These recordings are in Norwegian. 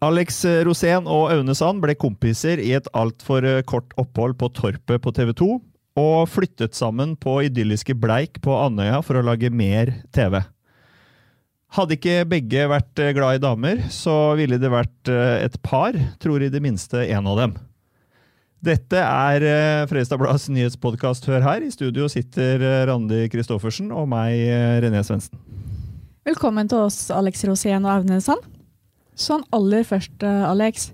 Alex Rosén og Aune Sand ble kompiser i et altfor kort opphold på Torpet på TV 2, og flyttet sammen på idylliske Bleik på Andøya for å lage mer TV. Hadde ikke begge vært glad i damer, så ville det vært et par, tror i det minste en av dem. Dette er Fredrikstad Blads nyhetspodkast Hør her. I studio sitter Randi Christoffersen og meg, René Svendsen. Velkommen til oss, Alex Rosén og Aune Sand. Sånn aller først, Alex.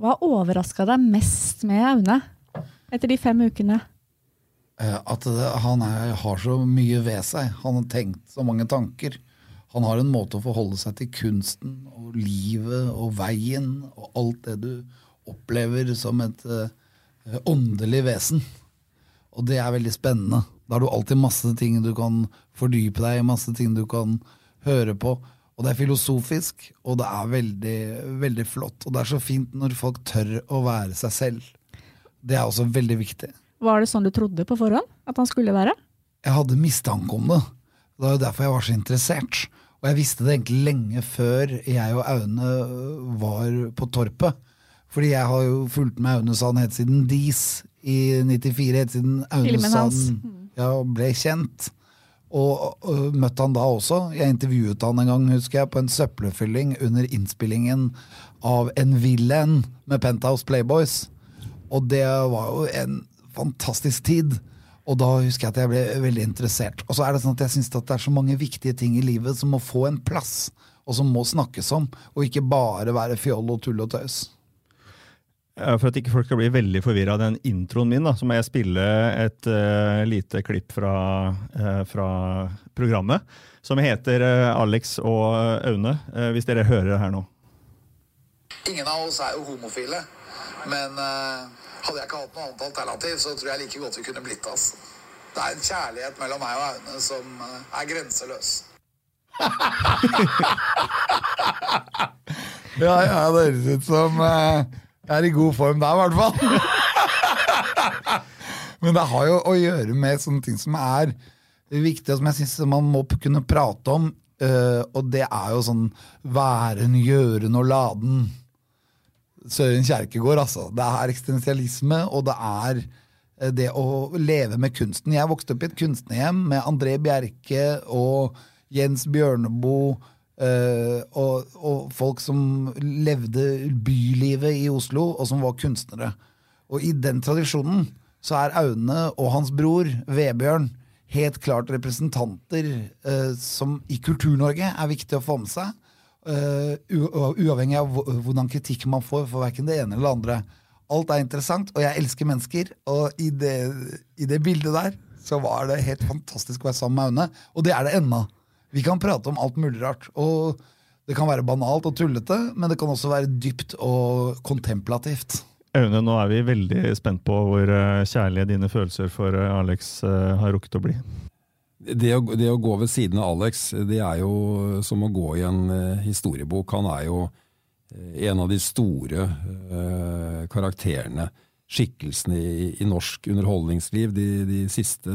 Hva overraska deg mest med Aune etter de fem ukene? At han er, har så mye ved seg. Han har tenkt så mange tanker. Han har en måte å forholde seg til kunsten og livet og veien og alt det du opplever som et uh, åndelig vesen. Og det er veldig spennende. Da har du alltid masse ting du kan fordype deg i, masse ting du kan høre på. Og det er filosofisk, og det er veldig, veldig flott. Og det er så fint når folk tør å være seg selv. Det er også veldig viktig. Var det sånn du trodde på forhånd at han skulle være? Jeg hadde mistanke om det. Det var jo derfor jeg var så interessert. Og jeg visste det egentlig lenge før jeg og Aune var på Torpet. Fordi jeg har jo fulgt med Aune Sand helt siden Dis i 94, helt siden Aune Sand ja, ble kjent. Og, uh, møtte han da også. Jeg intervjuet han en gang husker jeg, på en søppelfylling under innspillingen av En villain med Penthouse Playboys. Og det var jo en fantastisk tid. Og da husker jeg at jeg ble veldig interessert. Og så er det sånn at jeg syns det er så mange viktige ting i livet som må få en plass, og som må snakkes om, og ikke bare være fjoll og tull og tøys. For at ikke folk skal bli veldig forvirra av den introen min, da, så må jeg spille et uh, lite klipp fra, uh, fra, programmet. Som heter uh, Alex og Aune, hvis dere hører det her nå. Ingen av oss er jo homofile, men hadde jeg ikke hatt noe annet alternativ, så tror jeg like godt vi kunne blitt oss. Det er en kjærlighet mellom meg og Aune som er grenseløs. ja, ja, det høres ut som jeg er i god form der, i hvert fall. Men det har jo å gjøre med sånne ting som er viktige, og som jeg syns man må kunne prate om. Uh, og det er jo sånn væren, gjøren og laden. Søren Kjerkegaard, altså. Det er eksistensialisme, og det er det å leve med kunsten. Jeg vokste opp i et kunstnerhjem med André Bjerke og Jens Bjørneboe Uh, og, og, folk som levde bylivet i Oslo, og som var kunstnere. Og i den tradisjonen så er Aune og hans bror Vebjørn helt klart representanter uh, som i Kultur-Norge er viktig å få med seg. Uh, uavhengig av hvordan kritikk man får for verken det ene eller det andre. Alt er interessant, og jeg elsker mennesker. Og i det, i det bildet der så var det helt fantastisk å være sammen med Aune. Og det er det ennå. Vi kan prate om alt mulig rart. Og det kan være banalt og tullete, men det kan også være dypt og kontemplativt. Aune, nå er vi veldig spent på hvor eh, kjærlige dine følelser for eh, Alex eh, har rukket å bli. Det å, det å, gå ved siden av Alex, det er jo som å gå i en historiebok. Han er jo en av de store eh, karakterene, skikkelsene i, i, norsk underholdningsliv de, de siste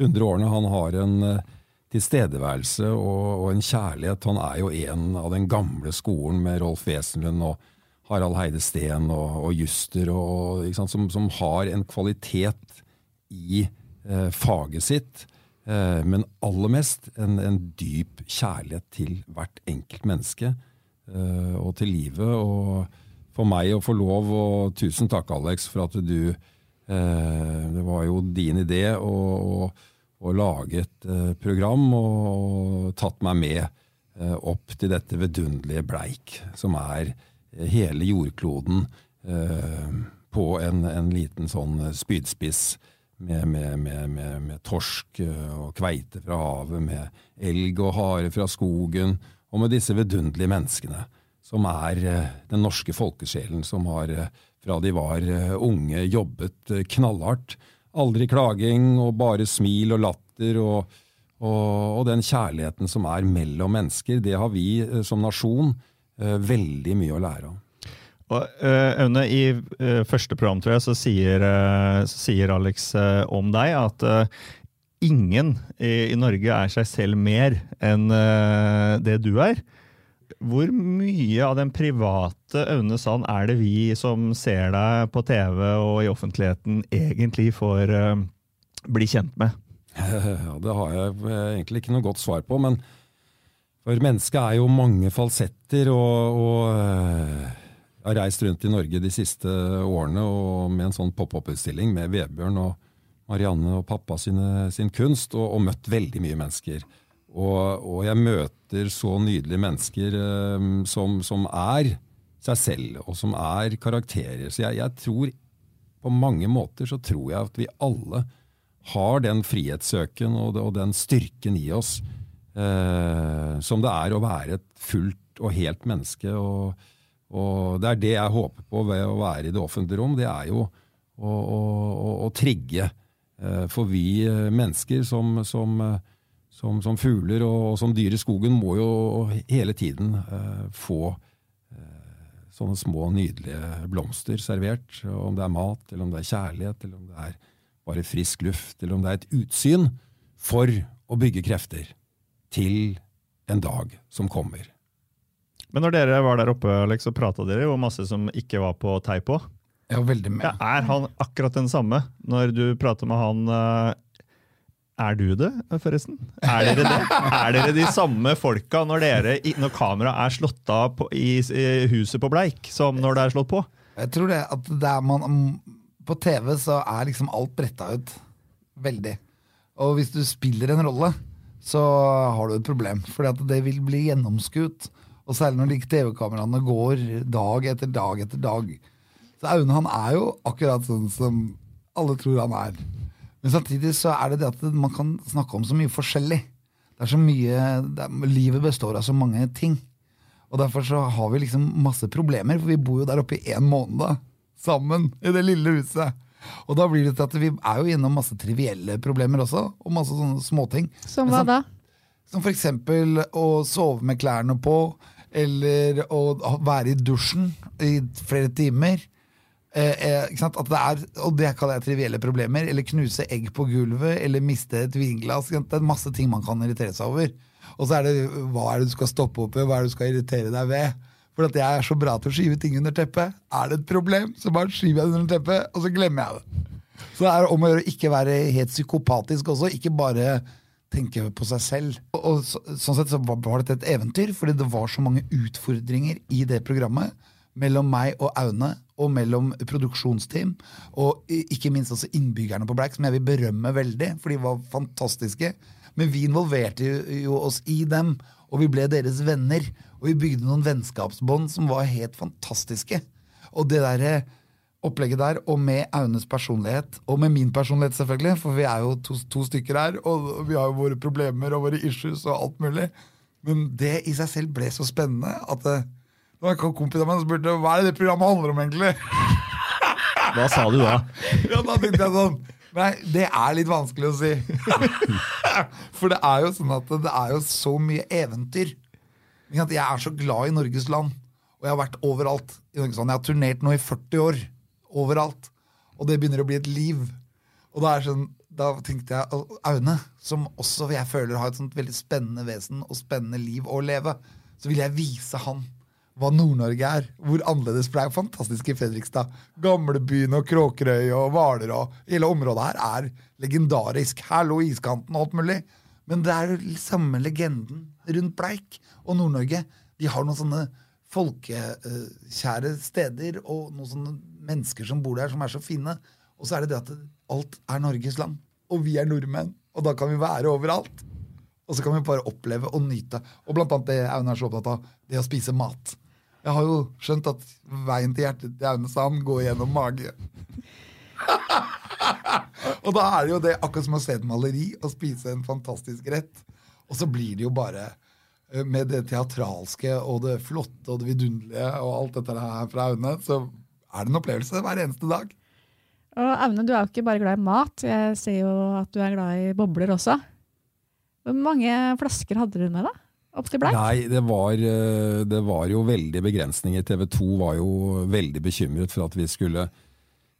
hundre årene. Han har en uh, tilstedeværelse og, og, en kjærlighet. Han er jo en av den gamle skolen med Rolf Wesenlund og Harald Heide Steen og, og Juster, og, som, som, har en kvalitet i eh, faget sitt. Eh, men aller mest en, en, dyp kjærlighet til hvert enkelt menneske eh, og til livet. Og for meg å få lov, og tusen takk, Alex, for at du eh, Det var jo din idé. og, og og laget et program og, tatt meg med eh, opp til dette vidunderlige Bleik, som er eh, hele jordkloden eh, på en, en, liten sånn spydspiss med, med, med, med, torsk eh, og kveite fra havet, med elg og hare fra skogen, og med disse vidunderlige menneskene, som er eh, den norske folkesjelen, som har fra de var unge, jobbet knallhardt Aldri klaging og bare smil og latter og, og, og, den kjærligheten som er mellom mennesker. Det har vi eh, som nasjon eh, veldig mye å lære av. Og, uh, Aune, I første program tror jeg, så sier, så sier Alex om deg at ingen i, i, Norge er seg selv mer enn det du er. Hvor mye av den private Aune Sand er det vi som ser deg på TV og i offentligheten, egentlig får uh, bli kjent med? Ja, Det har jeg egentlig ikke noe godt svar på. men For mennesket er jo mange falsetter. og, og eh, Jeg har reist rundt i Norge de siste årene og med en sånn pop-opp-utstilling med Vebjørn og Marianne og pappa sine, sin kunst, og, og møtt veldig mye mennesker. Og, og jeg møter så nydelige mennesker eh, som, som er seg selv, og som er karakterer. Så jeg, jeg tror på mange måter så tror jeg at vi alle har den frihetssøken og, og den styrken i oss eh, som det er å være et fullt og helt menneske. Og, og, det er det jeg håper på ved å være i det offentlige rom. Det er jo å, å, å trigge. Eh, for vi eh, mennesker som, som, eh, som, som fugler og, og, som dyr i skogen må jo hele tiden eh, få sånne små, nydelige blomster servert. Om det er mat, eller om det er kjærlighet, eller om det er bare frisk luft, eller om det er et utsyn, for å bygge krefter til en dag som kommer. Men når dere var der oppe, Alex, så prata dere jo masse som ikke var på veldig med. Ja, er han akkurat den samme når du prater med han? Er du det, forresten? Er dere det? Er dere de samme folka når, dere, når kameraet er slått av på, i, i huset på Bleik, som når det er slått på? Jeg tror det at det man på TV så er liksom alt bretta ut. Veldig. Og hvis du spiller en rolle, så har du et problem. For det vil bli gjennomskutt. Og særlig når de TV-kameraene går dag etter dag etter dag. Så Aune han er jo akkurat sånn som alle tror han er. Men samtidig så er det det at man kan snakke om så mye forskjellig. Det er så mye, er, Livet består av så mange ting. Og derfor så har vi liksom masse problemer, for vi bor jo der oppe i én måned. da sammen i det lille huset. Og da blir det til at vi er jo innom masse trivielle problemer også, og masse sånne småting. Som hva da? Som for eksempel å sove med klærne på, eller å være i dusjen i flere timer. Eh, eh, det er, og det kaller jeg trivielle problemer. Eller knuse egg på gulvet, eller miste et vinglass. Det er masse ting man kan irritere seg over. Og så er det hva er det du skal stoppe opp ved, hva er det du skal irritere deg ved. For at jeg er så bra til å skyve ting under teppet. Er det et problem, så bare skyver jeg det under teppet, og så glemmer jeg det. Så det er om å gjøre å ikke være helt psykopatisk også, ikke bare tenke på seg selv. Og, og så, Sånn sett så var dette et eventyr, fordi det var så mange utfordringer i det programmet. Mellom meg og Aune, og mellom produksjonsteam, og ikke minst også innbyggerne på Black, som jeg vil berømme veldig, for de var fantastiske. Men vi involverte jo oss i dem, og vi ble deres venner. Og vi bygde noen vennskapsbånd som var helt fantastiske. Og det der eh, opplegget der, og med Aunes personlighet, og med min personlighet, selvfølgelig, for vi er jo to, to, stykker her, og vi har jo våre problemer og våre issues og alt mulig. Men det i seg selv ble så spennende at det, det en kompis av meg spurte hva er det det programmet handler om, egentlig. Hva sa du da? ja, Da tenkte jeg sånn Nei, det er litt vanskelig å si. For det er jo sånn at det er jo så mye eventyr. Jeg er så glad i Norges land, og jeg har vært overalt. i Norges land. Jeg har turnert nå i 40 år. Overalt. Og det begynner å bli et liv. Og da, sånn, da tenkte jeg Aune, som også jeg føler har et sånt veldig spennende vesen og spennende liv å leve, så vil jeg vise han hva Nord-Norge er. Hvor annerledes det er fantastisk i Fredrikstad. Gamlebyen og Kråkerøy og Hvaler og hele området her er legendarisk. Her lå iskanten og alt mulig. Men det er jo samme legenden rundt Bleik og Nord-Norge. De har noen sånne folkekjære steder og noen sånne mennesker som bor der, som er så fine. Og så er det det at alt er Norges land. Og vi er nordmenn. Og da kan vi være overalt. Og så kan vi bare oppleve og nyte. Og blant annet det Aune er så opptatt av, det å spise mat. Jeg har jo skjønt at veien til hjertet til Aune Sand går gjennom mage. og da er det jo det akkurat som å se et maleri og spise en fantastisk rett. Og så blir det jo bare eh, med det teatralske og det flotte og det vidunderlige og alt dette her fra Aune, så er det en opplevelse hver eneste dag. Og Aune, du er jo ikke bare glad i mat. Jeg ser jo at du er glad i bobler også. Hvor mange flasker hadde du med deg? Opp til Bleik? Nei, det var, eh, det var jo veldig begrensninger. TV 2 var jo veldig bekymret for at vi skulle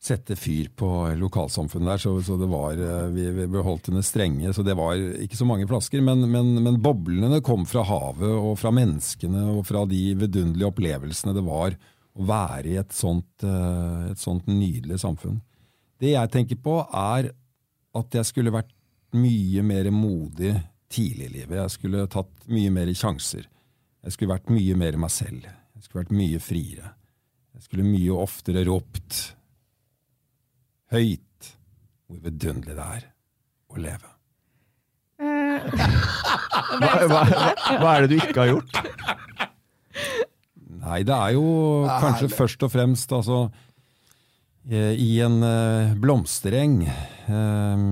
sette fyr på lokalsamfunnet der. Så, så det var, eh, vi, vi ble holdt under strenge, så det var ikke så mange flasker. Men, men, men boblene kom fra havet og fra menneskene og fra de vidunderlige opplevelsene det var å være i et sånt, eh, et sånt nydelig samfunn. Det jeg tenker på, er at jeg skulle vært mye mer modig tidlig i livet. Jeg skulle tatt mye mer sjanser. Jeg skulle vært mye mer meg selv. Jeg skulle vært mye friere. Jeg skulle mye oftere ropt høyt hvor vidunderlig det er å leve. Eh, Hva, hva, hva er det du ikke har gjort? Nei, det er jo kanskje først og fremst altså I en eh, blomstereng eh,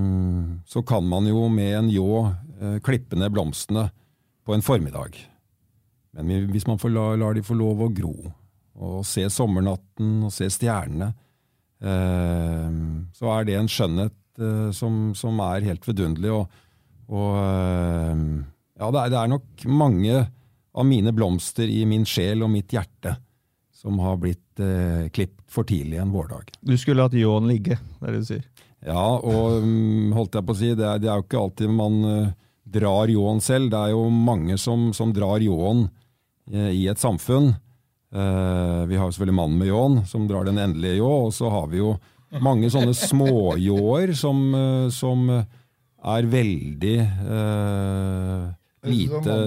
så kan man jo med en ljå eh, klippe ned blomstene på en formiddag. Men hvis man får la, lar de få lov å gro, og se sommernatten og se stjernene, eh, så er det en skjønnhet eh, som, som er helt vidunderlig. Og, og eh, ja, det er, det er nok mange av mine blomster i min sjel og mitt hjerte som har blitt eh, klipp for tidlig en vårdag. Du skulle hatt ljåen ligge, det er det du sier. Ja, og mm, holdt jeg på å si, det er, det er jo ikke alltid man eh, drar ljåen selv. Det er jo mange som, som drar ljåen eh, i et samfunn. Eh, vi har jo selvfølgelig mannen med ljåen, som drar den endelige ljå, og så har vi jo mange sånne småljåer som, eh, som er veldig eh, lite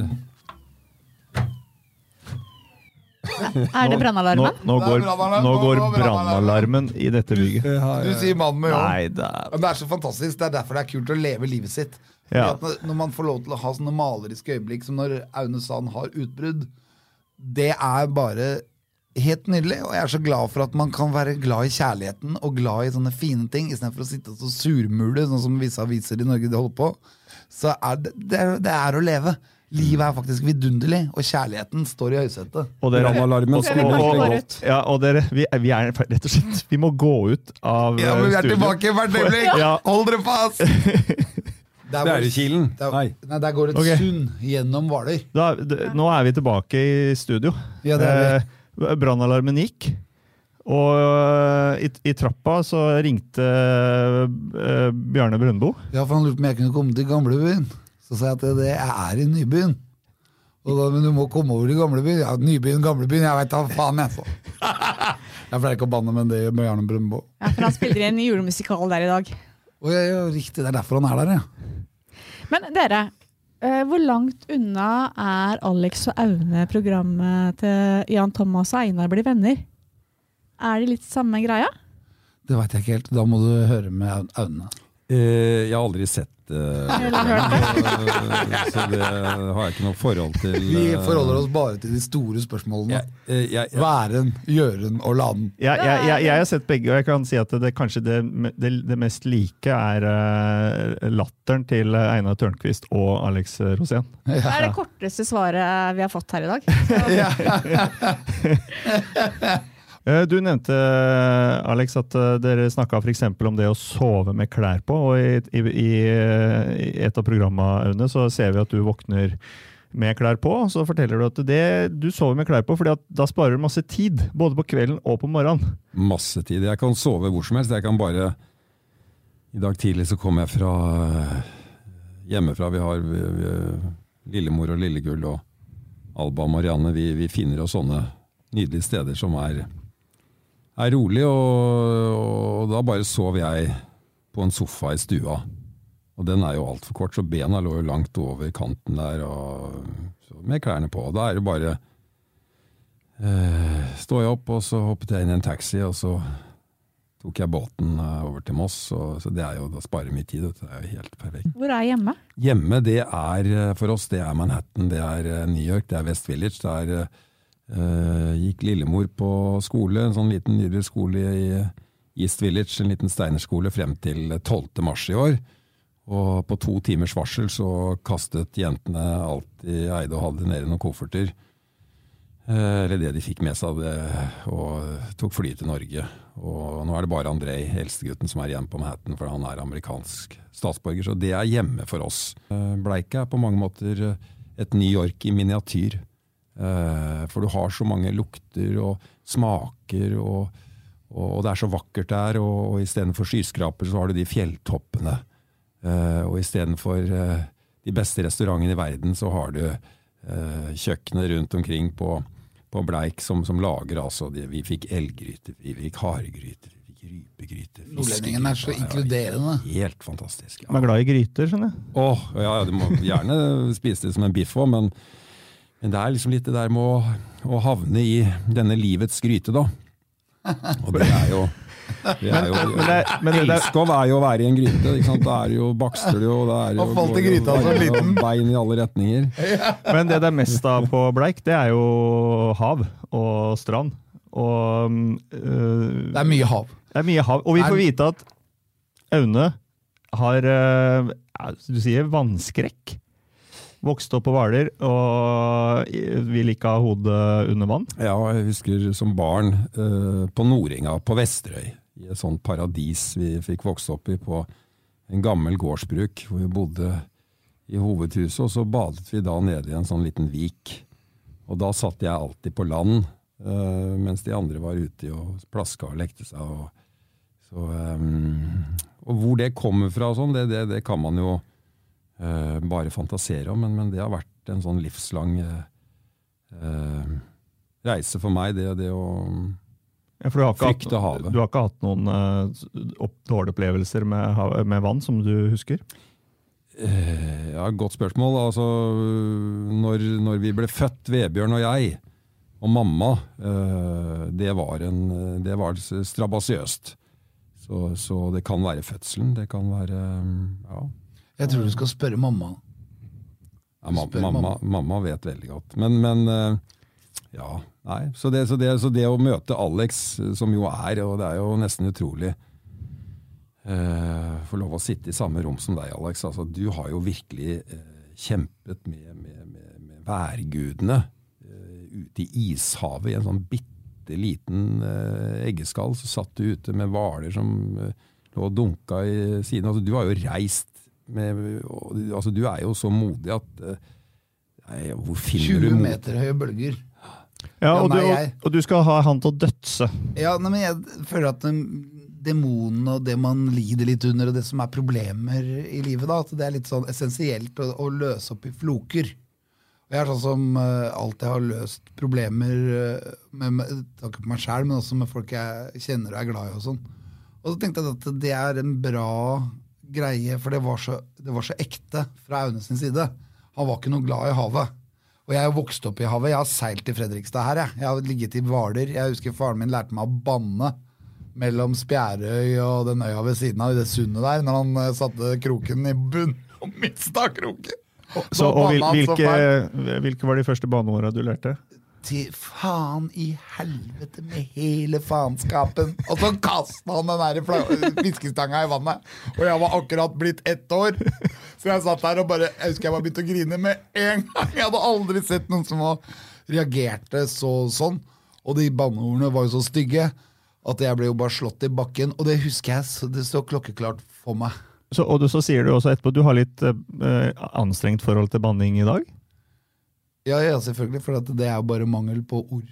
er det brannalarmen? nå, nå, går, nå går brannalarmen i dette bygget. Du sier mannen med jobb. Det er Men det så fantastisk. Det er derfor det er kult å leve livet sitt. Ja. når- man får lov til å ha sånne maleriske øyeblikk som når Aune Sand har utbrudd, det er bare helt nydelig. Og jeg er så glad for at man kan være glad i kjærligheten og glad i sånne fine ting, istedenfor å sitte og så surmule, sånn som visse aviser i Norge holder på. Så er det, det, er, det er å leve. Livet er faktisk vidunderlig, og kjærligheten står i høysetet. Og dere, og, og, og, ja, og dere vi, er- vi er rett og slett Vi må gå ut av Ja, men vi eh, er tilbake hvert øyeblikk! Ja. Hold dere fast! Der Det er i Kilen. der- Nei. Nei, der går et okay. sund gjennom Hvaler. Nå er vi tilbake i studio. Ja, er Eh, Brannalarmen gikk. Og eh, i, i trappa så ringte uh, Bjarne Brøndbo. Ja, for han lurte på om jeg kunne komme til gamlebyen. Så sa jeg at det er i Nybyen. Og da, men du må komme over til gamlebyen. Ja, Nybyen, gamlebyen, jeg veit da faen, jeg, så. Jeg pleier ikke å banne, men det gjør Bjarne Brøndbo. Ja, for han spiller i en julemusikal der i dag. Å ja, ja, riktig, det er derfor han er der, ja. Men dere, eh, hvor langt unna er Alex og Aune programmet til Jan Thomas og Einar blir venner? Er det litt samme greia? Det veit jeg ikke helt. Da må du høre med Aune. Eh, jeg har aldri sett det, så det har jeg ikke noe forhold til. Vi eh, forholder oss bare til de store spørsmålene. jeg, eh, jeg, jeg, Væren, gjøren og laden. Jeg, jeg, jeg, jeg har sett begge, og jeg kan si at det, kanskje det, det, det mest like er eh, latteren til Einar Tørnquist og Alex Rosén. Det er det korteste svaret vi har fått her i dag. Eh, Du nevnte, Alex, at eh, dere snakka f.eks. om det å sove med klær på. og I, i, i, et av programmene så ser vi at du våkner med klær på. Så forteller du at det, du sover med klær på fordi da sparer du masse tid. Både på kvelden og på morgenen. masse tid. Jeg kan sove hvor som helst. Jeg kan bare I dag tidlig så kom jeg fra eh, hjemmefra. Vi har vi, vi, Lillemor og Lillegull og Alba og Marianne. Vi, vi finner oss sånne nydelige steder som er, er rolig, og, og da bare sov jeg på en sofa i stua. Og den er jo altfor kort, så bena lå jo langt over kanten der, og, så med klærne på. Da er det bare eh, Står jeg opp, og så hoppet jeg inn i en taxi, og så tok jeg båten eh, over til Moss. Og, så det er jo, Da sparer mye tid. Det er jo helt perfekt. Hvor er hjemme? Hjemme, det er eh, for oss, det er Manhattan, det er eh, New York, det er West Village. det eh, gikk lillemor på skole, en sånn liten nydelig skole i East Village, en liten steinerskole, frem til 12. mars i år. Og på to timers varsel så kastet jentene alt de eide og hadde nede i noen kofferter. Eh, Eller det de fikk med seg, det, og tok flyet til Norge. Og nå er det bare Andrej, eldstegutten, som er igjen på Manhattan, for han er amerikansk statsborger. Så det er hjemme for oss. Eh, Bleika er på mange måter eh, et New York i miniatyr. Eh, For du har så mange lukter og smaker og, og, det er så vakkert der, og, og istedenfor skyskraper så har du de fjelltoppene. Eh, og istedenfor uh, de beste restaurantene i verden, så har du kjøkkenet rundt omkring på, på Bleik som, som lager altså det. Vi fikk elggryter, vi fikk haregryter, vi fikk rypegryter. Nordlendingen er så inkluderende. inkluderende. Helt fantastisk. Man er glad i gryter, skjønner jeg. Åh, ja, ja, du må gjerne spise det som en biff òg, men, men det er liksom litt det der med å, å havne i denne livets gryte, da. Og det er jo det er jo, men det- men det- det- Elskov er jo å være i en gryte. Ikke sant? Da er det jo bakster det jo, da er det jo Og falt i går gryta som bein liten. Bein i alle retninger. Men det det er mest av på Bleik, det er jo hav og strand. Og øh, Det er mye hav. det er mye hav. Og vi får vite at Aune har øh, Du sier vannskrekk. Vokste opp på Hvaler og vil ikke ha hodet under vann. Ja, jeg husker som barn eh, på Nordinga på Vesterøy, i et sånt paradis vi fikk vokse opp i på en gammel gårdsbruk, hvor vi bodde i hovedhuset, og så badet vi da nede i en sånn liten vik. Og da satt jeg alltid på land, eh, mens de andre var ute og plaska og lekte seg. Og, så, eh, og hvor det kommer fra sånn, det, det, det kan man jo eh, bare fantasere om, men, men det har vært en sånn livslang eh, reise for meg, det, det å Ja, for du har ikke Frykte havet. Du har ikke hatt noen dårlige opplevelser med, med vann som du husker? Uh, Ja, godt spørsmål. Altså, når, når vi ble født, Vebjørn og jeg, og mamma, uh, det var, en, det var strabasiøst. Så, så det kan være fødselen, det kan være Ja, Jeg tror du skal spørre mamma. ja ma Spør mamma, mamma vet veldig godt. Men, men eh, ja, nei. Så det, så, det, så det å møte Alex, eh, som jo er, og det er jo nesten utrolig Uh, Få lov å sitte i samme rom som deg, Alex. Altså, du har jo virkelig uh, kjempet med, med, med, med værgudene uh, ute i ishavet i en sånn bitte liten uh, eggeskall. Så satt du ute med hvaler som lå og dunka i siden. Altså, du har jo reist med og, altså, Du er jo så modig at eh, nei, Hvor finner 20 du 20 meter høye bølger. Ja, Ja, og, nei, du, jeg- og, du skal ha han til å dødse. Ja, nei, men jeg føler at um, demonene og det man lider litt under, og det som er problemer i livet, da, at det er litt sånn essensielt å, å løse opp i floker. Og jeg er sånn som uh, alltid har løst problemer uh, med, med, ikke på meg sjæl, men også med folk jeg kjenner og er glad i. Og sånn. Og så tenkte jeg at det er en bra greie, for det var så, det var så ekte fra Aune sin side. Han var ikke noe glad i havet. Og jeg er vokst opp i havet. Jeg har seilt i Fredrikstad her. Jeg, jeg har ligget i Hvaler. Jeg husker faren min lærte meg å banne mellom Spjærøy og den øya ved siden av, i det sundet der, når han eh, satte kroken i bunn og mista kroken. Og Så, og hvil, hvilke, hvilke var de første baneåra du lærte? Til faen i helvete med hele faenskapen. Og så kasta han den der fiskestanga i vannet. Og jeg var akkurat blitt ett år. Så jeg satt der og bare Jeg husker jeg bare begynte å grine med en gang. Jeg hadde aldri sett noen som reagerte så sånn. Og de banneordene var jo så stygge at jeg ble jo bare slått i bakken. Og det husker jeg, så det står klokkeklart for meg. Så, og du, så sier du også etterpå du har litt eh, anstrengt forhold til banning i dag? Ja, ja selvfølgelig, for at det er jo bare mangel på ord.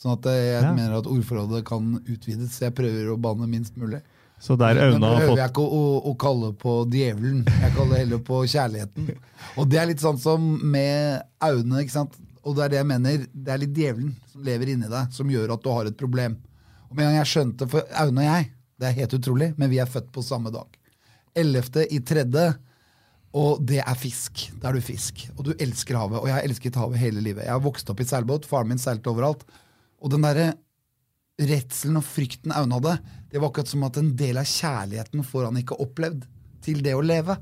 Sånn at jeg Ja. mener at ordforrådet kan utvides, så jeg prøver å banne minst mulig. Så der Aune har fått jeg ikke å, å, å kalle på djevelen, jeg kaller heller på kjærligheten. Og det er litt sånn som med Aune, ikke sant. Og det er det jeg mener, det er litt djevelen som lever inni deg, som gjør at du har et problem. Og med en gang jeg skjønte, for Aune og jeg, det er helt utrolig, men vi er født på samme dag. 11. i tredje, og det er fisk. Da er du fisk. Og du elsker havet. Og jeg har elsket havet hele livet. Jeg har vokst opp i seilbåt, faren min seilte overalt. Og den derre redselen og frykten Aune hadde, det var akkurat som at en del av kjærligheten får han ikke opplevd til det å leve.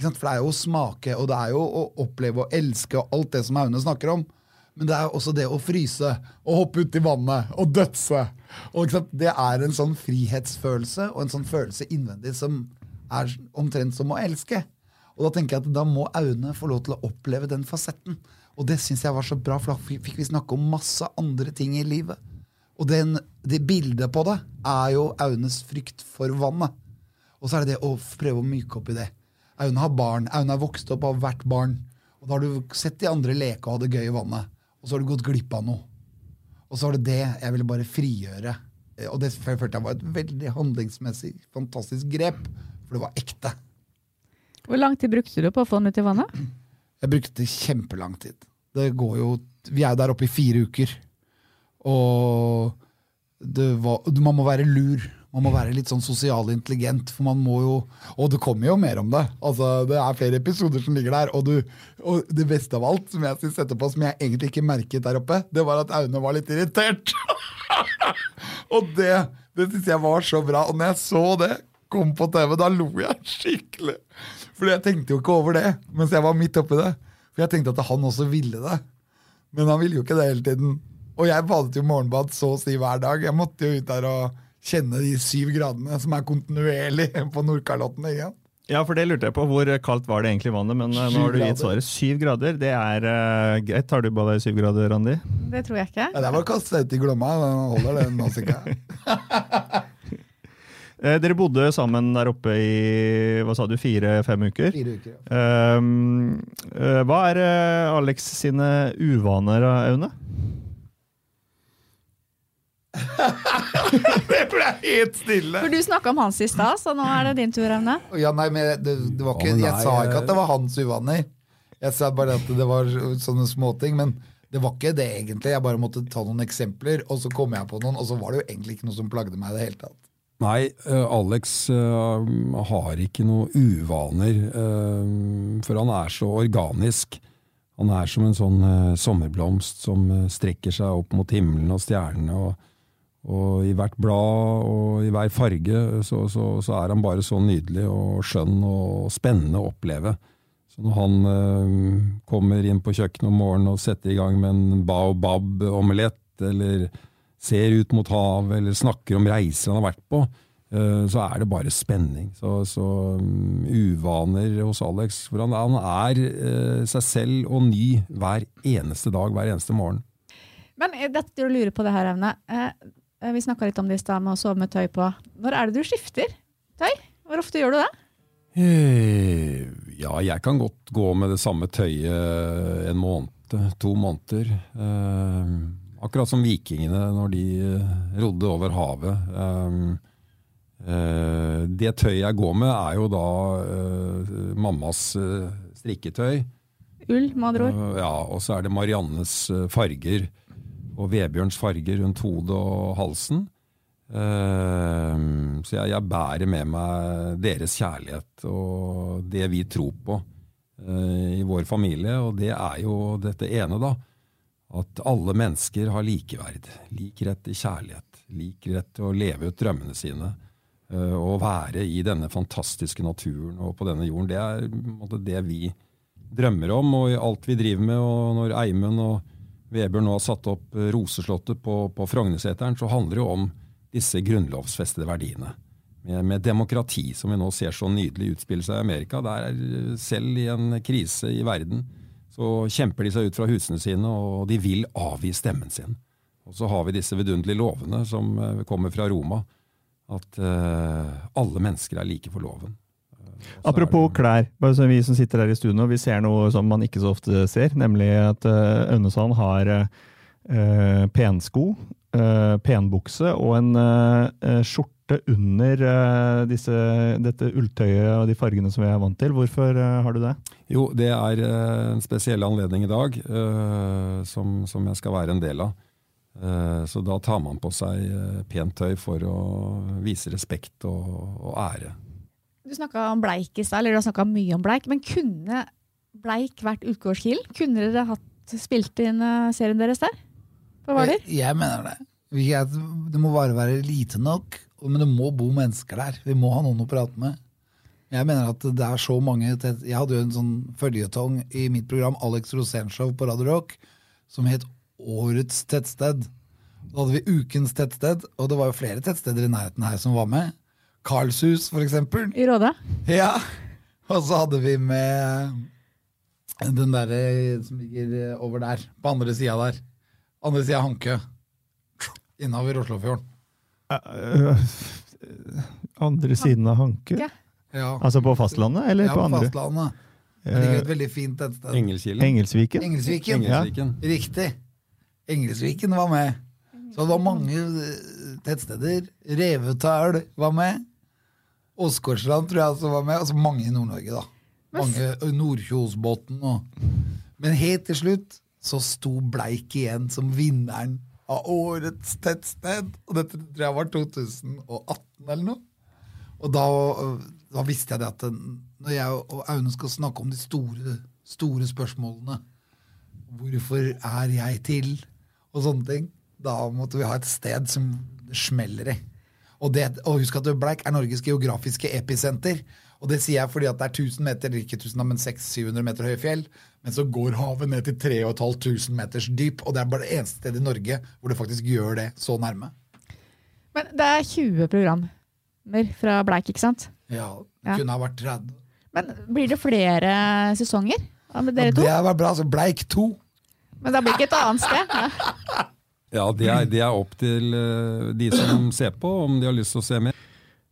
For det er jo å smake, og det er jo å oppleve og elske og alt det som Aune snakker om. Men det er også det å fryse og hoppe uti vannet og dødse. Og? Det er en sånn frihetsfølelse og en sånn følelse innvendig som er omtrent som å elske. Og da tenker jeg at da må Aune få lov til å oppleve den fasetten. Og det syns jeg var så bra, for da fikk vi snakke om masse andre ting i livet. Og den, det bildet på det er jo Aunes frykt for vannet. Og så er det det å prøve å myke opp i det. Aune har barn. Aune har vokst opp og har vært barn. Og da har du sett de andre leke og ha det gøy i vannet. Og så har du gått glipp av noe. Og så var det det jeg ville bare frigjøre Og det følte jeg var et veldig handlingsmessig fantastisk grep, for det var ekte. Hvor lang tid brukte du på å få den ut i vannet? Jeg brukte kjempelang tid. Det går jo, Vi er jo der oppe i fire uker. Og var, man må være lur. Man må være litt sånn sosialintelligent, for man må jo Og det kommer jo mer om det. Altså, Det er flere episoder som ligger der. Og, du, og det beste av alt, som jeg synes etterpå, som jeg egentlig ikke merket der oppe, det var at Aune var litt irritert. og det, det syns jeg var så bra. Og når jeg så det kom på TV, da lo jeg skikkelig. For jeg tenkte jo ikke over det mens jeg var midt oppi det. For jeg tenkte at han også ville det. Men han ville jo ikke det hele tiden. Og jeg badet jo morgenbad så å si hver dag. Jeg måtte jo ut der og kjenne de syv gradene som er kontinuerlig på Nordkalotten. Ikke? Ja, for det lurte jeg på. Hvor kaldt var det egentlig i vannet? Men syv nå har du gitt svaret. Syv grader, det er uh, greit. Tar du badet i syv grader, Randi? Det tror jeg ikke. Ja, det var å kaste ut i Glomma. Den holder, den Nausicaa. Eh, dere bodde sammen der oppe i hva sa du, fire-fem uker. Fire uker, ja. Um, uh, hva er uh, Alex sine uvaner, Aune? det ble helt stille! For Du snakka om hans i stad, så nå er det din tur, Aune. Ja, nei, men det, det var ikke, jeg sa ikke at det var hans uvaner. Jeg sa bare at det var sånne småting. Men det var ikke det egentlig. Jeg bare måtte ta noen eksempler, og så kom jeg på noen, og så var det jo egentlig ikke noe som plagde meg i det hele tatt. Nei, eh, Alex eh, har ikke noe uvaner, eh, for han er så organisk. Han er som en sånn sommerblomst som strekker seg opp mot himmelen og stjernene. Og, og i hvert blad og i hver farge så, så, så er han bare så nydelig og skjønn og spennende å oppleve. Så når han kommer inn på kjøkkenet om morgenen og setter i gang med en baobab-omelett, eller ser ut mot havet, eller snakker om reiser han har vært på, eh, så er det bare spenning. Så, så um, uvaner hos Alex. For han, han er eh, seg selv og ny hver eneste dag, hver eneste morgen. Men eh, dette du lurer på det her, eh, vi snakka litt om det i stad med å sove med tøy på. Når er det du skifter tøy? Hvor ofte gjør du det? Eh, Ja, jeg kan godt gå med det samme tøyet en måned, to måneder. Eh, akkurat som vikingene når de eh, rodde over havet. Um, uh, det tøyet jeg går med, er jo da uh, mammas uh, strikketøy. Ull, med andre ord. Ja, og så er det Mariannes farger og Vebjørns farger rundt hodet og halsen. Eh, så jeg, jeg bærer med meg deres kjærlighet og det vi tror på i vår familie. Og det er jo dette ene, da. At alle mennesker har likeverd. Lik rett til kjærlighet. Lik rett til å leve ut drømmene sine. eh, og være i denne fantastiske naturen og på denne jorden. Det er det vi drømmer om, og i alt vi driver med. Og når Eimund og Vebjørn nå har satt opp eh, Roseslottet på, på Frognerseteren, så handler det om disse grunnlovsfestede verdiene. Med, med demokrati, som vi nå ser så nydelig utspille seg i Amerika. Der er selv i en krise i verden, så kjemper de seg ut fra husene sine, og de vil avgi stemmen sin. Og så har vi disse vidunderlige lovene som eh, kommer fra Roma. At uh, alle mennesker er like for loven. Eh, Apropos det- klær, bare så vi som sitter her i studio, vi ser noe som man ikke så ofte ser, nemlig at uh, Ønnesand har uh, pensko, eh, penbukse og en uh, skjorte under uh, disse, dette ulltøyet og de fargene som vi er vant til. Hvorfor har du det? Jo, det er en spesiell anledning i dag eh, som, som jeg skal være en del av. Eh, så da tar man på seg pent tøy for å vise respekt og, og ære. Du snakka om bleik i stad, eller du har snakka mye om bleik. Men kunne bleik vært utgårdskill? Kunne dere hatt spilt inn serien deres der? På Hvaler? Jeg, jeg mener det. Det må bare være lite nok, men det må bo mennesker der. Vi må ha noen å prate med. Jeg mener at det er så mange Jeg hadde jo en sånn føljetong i mitt program Alex Rosénshow på Radio Rock som het Årets tettsted. Da hadde vi Ukens tettsted, og det var jo flere tettsteder i nærheten her som var med. Karlshus, for eksempel. I Råde? Ja. Og så hadde vi med den derre som ligger over der, på andre sida der. Andre sida av Hankø. Innover Oslofjorden. Eh, andre siden av Hanke? Ja. Ja. Altså på fastlandet, eller ja, på på andre? fastlandet. Det ligger et veldig fint tettsted. sted. Engelsviken? Engelsviken. Engelsviken. Engelsviken. Riktig. Engelsviken var med. Så det var mange eh, tettsteder. Revetal var med. Åsgårdsland tror jeg også var med. Altså mange i Nord-Norge, da. Mange Nordkjosbotn og Men helt til slutt så sto Bleik igjen som vinneren av årets tettsted. Og dette tror jeg var 2018 eller noe. Og da, da visste jeg det at når jeg og Aune skal snakke om de store, store spørsmålene Hvorfor er jeg til? Og sånne ting. Da måtte vi ha et sted som smeller i. Og, det, og husk at Bleik er Norges geografiske episenter. Og det sier jeg fordi at det er 1000 meter, eller ikke 1000, men 600-700 meter høye fjell. Men så går havet ned til 3500 meters dyp, og det er bare det eneste stedet i Norge hvor det faktisk gjør det så nærme. Men det er 20 programmer fra Bleik, ikke sant? Ja, det Ja. kunne ha vært 30. Men blir det flere sesonger ja, med dere to? det var bra. Så Bleik 2. Men da blir det ikke et annet sted? Ja. Ja, det er, det er opp til eh, de som ser på, om de har lyst til å se mer.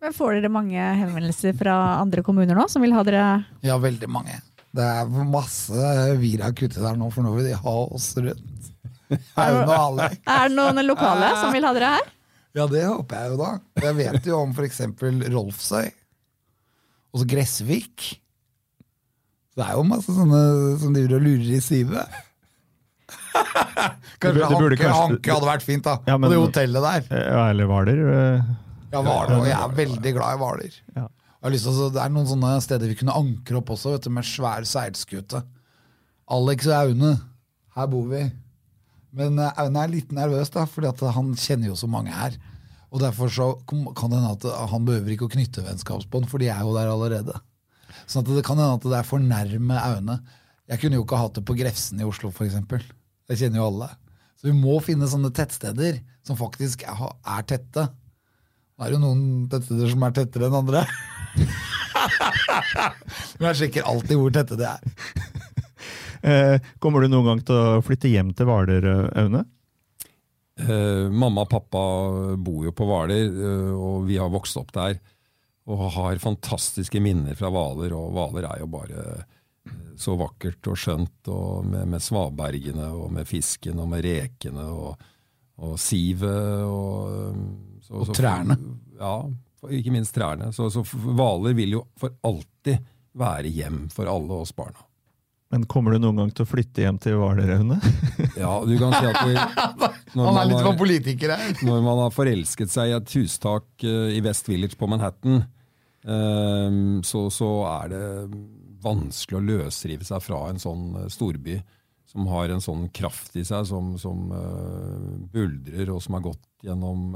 Men får dere mange henvendelser fra andre kommuner nå, som vil ha dere Ja, veldig mange. Det er masse vira kuttet der nå, for nå vil de ha oss rundt. Er Alek. Er det noen lokale som vil ha dere her? Ja, det håper jeg jo da. Jeg vet jo om f.eks. Rolfsøy. Og så Gressvik. Det er jo masse sånne som driver og lurer i sivet. Det Kanskje burde Hanke, kanskje- Hanke hadde vært fint, da. Ja, men- På det hotellet der. Ja, eller Hvaler. eh, Ja, Hvaler. Og jeg er veldig glad i Hvaler. Ja. Lyst til Det er noen sånne steder vi kunne ankre opp også, vet du, med svær seilskute. Alex og Aune, her bor vi. Men eh, Aune er litt nervøs, da, fordi han kjenner jo så mange her. Og derfor så kan det hende at han behøver ikke å knytte vennskapsbånd, for de er jo der allerede. Sånn det kan hende at det er for nærme Aune. Jeg kunne jo ikke hatt det på Grefsen i Oslo, f.eks. Det kjenner jo alle. Så vi må finne sånne tettsteder som faktisk er, tette. Det er jo noen tettsteder som er tettere enn andre. Men jeg sjekker alltid hvor tette det er. Eh, kommer du noen gang til å flytte hjem til Hvaler, eh, Aune? Eh, mamma og pappa bor jo på Hvaler, eh, og vi har vokst opp der. Og har fantastiske minner fra Hvaler, og Hvaler er jo bare så vakkert og skjønt. Og med, med svabergene, og med fisken, og med rekene, og, og sivet. Og, så, Og så- trærne. Ja, for- ikke minst trærne. Så, så Hvaler vil jo for alltid være hjem for alle oss barna. Men kommer du noen gang til å flytte hjem til Hvaler, Ja, du kan si at vi, Han man er litt har- politiker her. når man har forelsket seg i et hustak eh, i West Village på Manhattan, eh, så, så er det vanskelig å løsrive seg fra en sånn eh, storby som har en sånn kraft i seg, som, som buldrer, og som har gått gjennom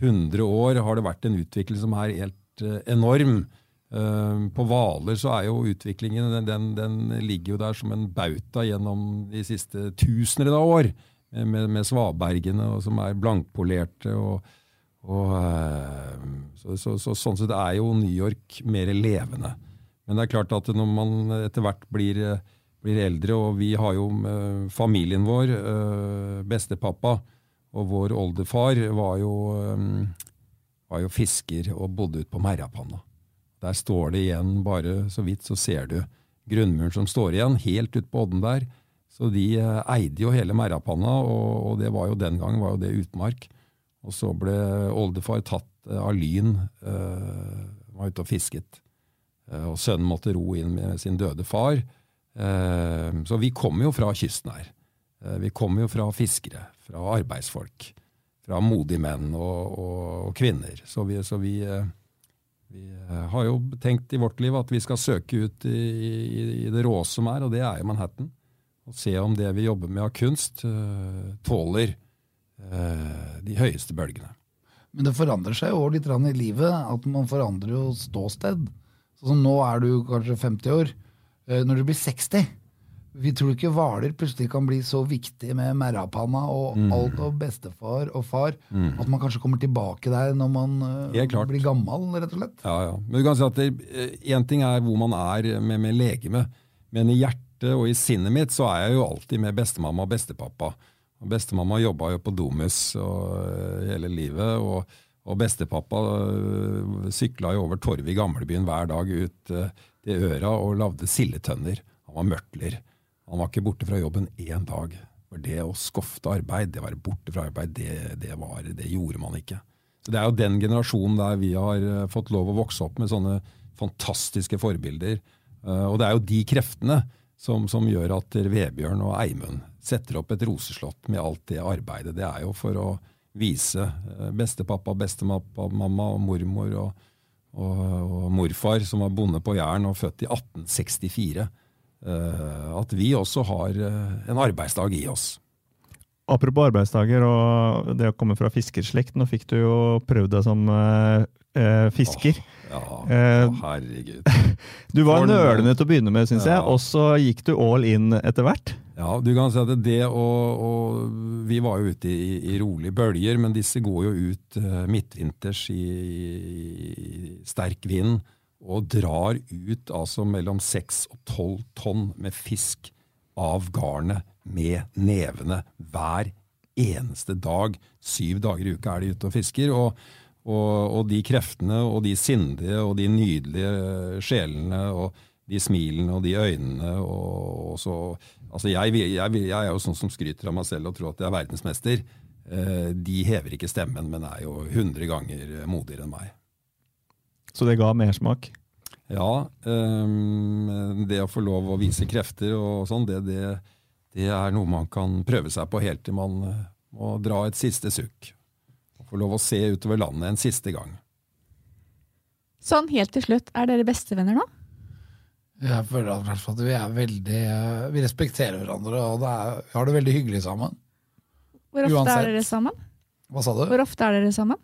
100 år, har det vært en utvikling som er helt eh, enorm. Eh, på Hvaler så er jo utviklingen den, den, ligger jo der som en bauta gjennom de siste tusener av år med, med, med svabergene som er blankpolerte. og, og eh, så, så, så, Sånn sett er jo New York mer levende. Men det er klart at når man etter hvert blir, eh, blir eldre, og vi har jo eh, familien vår, eh, bestepappa og vår oldefar var jo, eh, var jo fisker og bodde ute på Merrapanna. Der står det igjen, bare så vidt så ser du grunnmuren som står igjen, helt ute på odden der. Så de eh, eide jo hele Merrapanna, og, og det var jo den gangen var jo det utmark. Og så ble oldefar tatt eh, av lyn, øh, var ute og fisket. Og sønnen måtte ro inn med sin døde far. Så vi kommer jo fra kysten her. Eh, vi kommer jo fra fiskere, fra arbeidsfolk. Fra modige menn og, og, og kvinner. Så vi, så vi eh, vi eh, har jo tenkt i vårt liv at vi skal søke ut i, i, i det rå som er, og det er jo Manhattan. Og se om det vi jobber med av kunst, tåler de høyeste bølgene. Men det forandrer seg jo litt i livet. At man forandrer jo ståsted. Sånn som nå er du kanskje 50 år. Når du blir 60 Vi tror ikke Hvaler plutselig kan bli så viktig med Merrapanna og Mm. alt og bestefar og far at man kanskje kommer tilbake der når man uh, blir gammel, rett og slett. Ja, ja. Men du kan si at Én ting er hvor man er med, med legeme, men i hjertet og i sinnet mitt så er jeg jo alltid med bestemamma og bestepappa. Og Bestemamma jobba jo på Domus og, eh, hele livet, og, og bestepappa uh, sykla jo over torvet i gamlebyen hver dag ut eh, til øra og lagde sildetønner. Han var mørtler. Han var ikke borte fra jobben én dag. For det å skofte arbeid, det å være borte fra arbeid, det, det, var, det gjorde man ikke. Så Det er jo den generasjonen der vi har eh, fått lov å vokse opp med sånne fantastiske forbilder. Eh, Og det er jo de kreftene som, som gjør at Vebjørn og Eimund setter opp et roseslott med alt det arbeidet. Det er jo for å vise bestepappa, bestepappa, bestemamma og mormor og, og, og morfar, som var bonde på Jæren og født i 1864, eh, at vi også har eh, en arbeidsdag i oss. Apropos arbeidsdager og det å komme fra fiskerslekt. Nå fikk du jo prøvd deg som eh, fisker. fisker. Ja, Eh, herregud. Du var nølende til å begynne med, syns Ja. jeg, og så gikk du all in etter hvert. Ja, du kan si at det og, og Vi var jo ute i, i rolige bølger, men disse går jo ut eh, midtvinters i, i sterk vind og drar ut altså mellom 6 og 12 tonn med fisk av garnet med nevene hver eneste dag. Syv dager i uka er de ute og fisker. og og, og de kreftene og de sindige og de nydelige sjelene og de smilene og de øynene og, og så Altså, jeg, jeg, jeg er jo sånn som skryter av meg selv og tror at jeg er verdensmester. Eh, de hever ikke stemmen, men er jo 100 ganger modigere enn meg. Så det ga mersmak. Ja, Um, det å få lov å vise krefter og sånn, det, det, det er noe man kan prøve seg på helt til man eh, må dra et siste sukk. Få lov å se utover landet en siste gang. Sånn helt til slutt, er dere bestevenner nå? Jeg føler at, at vi er veldig eh, Vi respekterer hverandre, og det er, vi har det veldig hyggelig sammen. Hvor ofte Uansett. er dere sammen? Hva sa du? Hvor ofte er dere sammen?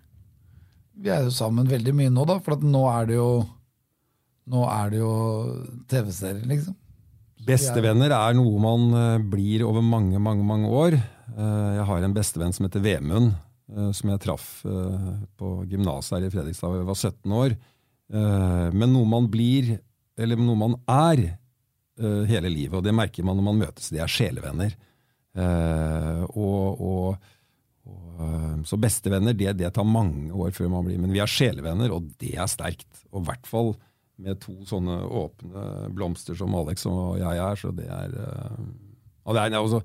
Vi er jo sammen veldig mye nå, da, for nå er det jo Nå er det jo TV-serier, liksom. Bestevenner er noe man eh, blir over mange, mange mange år. Eh, Jeg har en bestevenn som heter Vemund, eh, som jeg traff på gymnaset i Fredrikstad da jeg var 17 år. Men noe man blir, eller noe man er hele livet, og det merker man når man møtes, De er sjelevenner. Og, og, og, eh, så bestevenner, det, det tar mange år før man blir Men vi er sjelevenner, og det er sterkt. Og i hvert fall med to sånne åpne blomster som Alex og jeg er, så det er eh, Og det er, også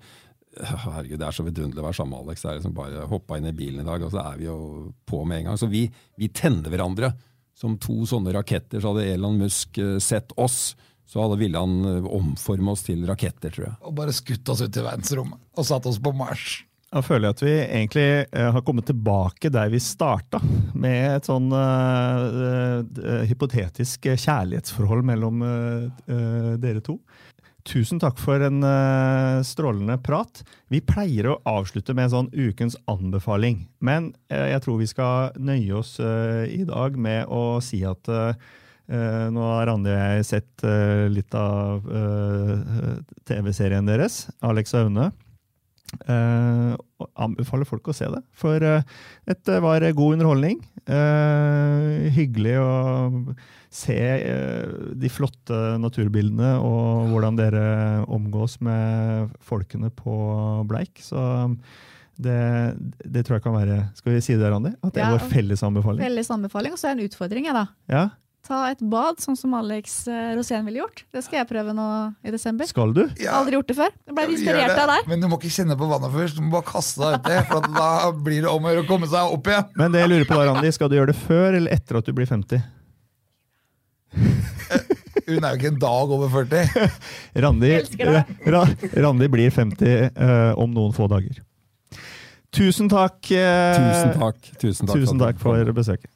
Herregud, det er så vidunderlig å være sammen med Alex. Det er liksom bare hoppa inn i bilen i dag, og så er vi jo på med en gang. Så vi, vi tenner hverandre. Som to sånne raketter, så hadde Elon Musk eh, sett oss, så hadde ville han omforme oss til raketter, tror jeg. Og bare skutt oss ut i verdensrommet og satt oss på Mars. Da føler jeg at vi egentlig eh, har kommet tilbake der vi starta, med et sånn uh, uh, hypotetisk kjærlighetsforhold mellom uh, dere to. Tusen takk for en strålende prat. Vi pleier å avslutte med en sånn ukens anbefaling, men jeg tror vi skal nøye oss i dag med å si at nå har Randi og jeg sett litt av TV-serien deres, Alex og Aune. Eh, og anbefaler folk å se det. For uh, dette var god underholdning. Uh, hyggelig å se eh, de flotte naturbildene og hvordan dere omgås med folkene på Bleik. Så det, det tror jeg kan være Skal vi si det, Randi? At det er Ja. vår felles anbefaling? Felles anbefaling, og så er det en utfordring. jeg da. Ja, Ta et bad, sånn som Alex eh, Rosén ville gjort. Det skal jeg prøve nå i desember. Skal du? Ja, Aldri gjort det før. Jeg ble inspirert det. av deg. Men du må ikke kjenne på vannet først. Du må bare kaste deg uti, for at da blir det om å gjøre å komme seg opp igjen. Men det jeg lurer på da, Randi, skal du gjøre det før eller etter at du blir 50? Hun er jo ikke en dag over 40. Randi, Ra, Randi blir 50 uh, om noen få dager. Tusen takk. Uh, Tusen takk. Tusen takk, Tusen takk for besøket.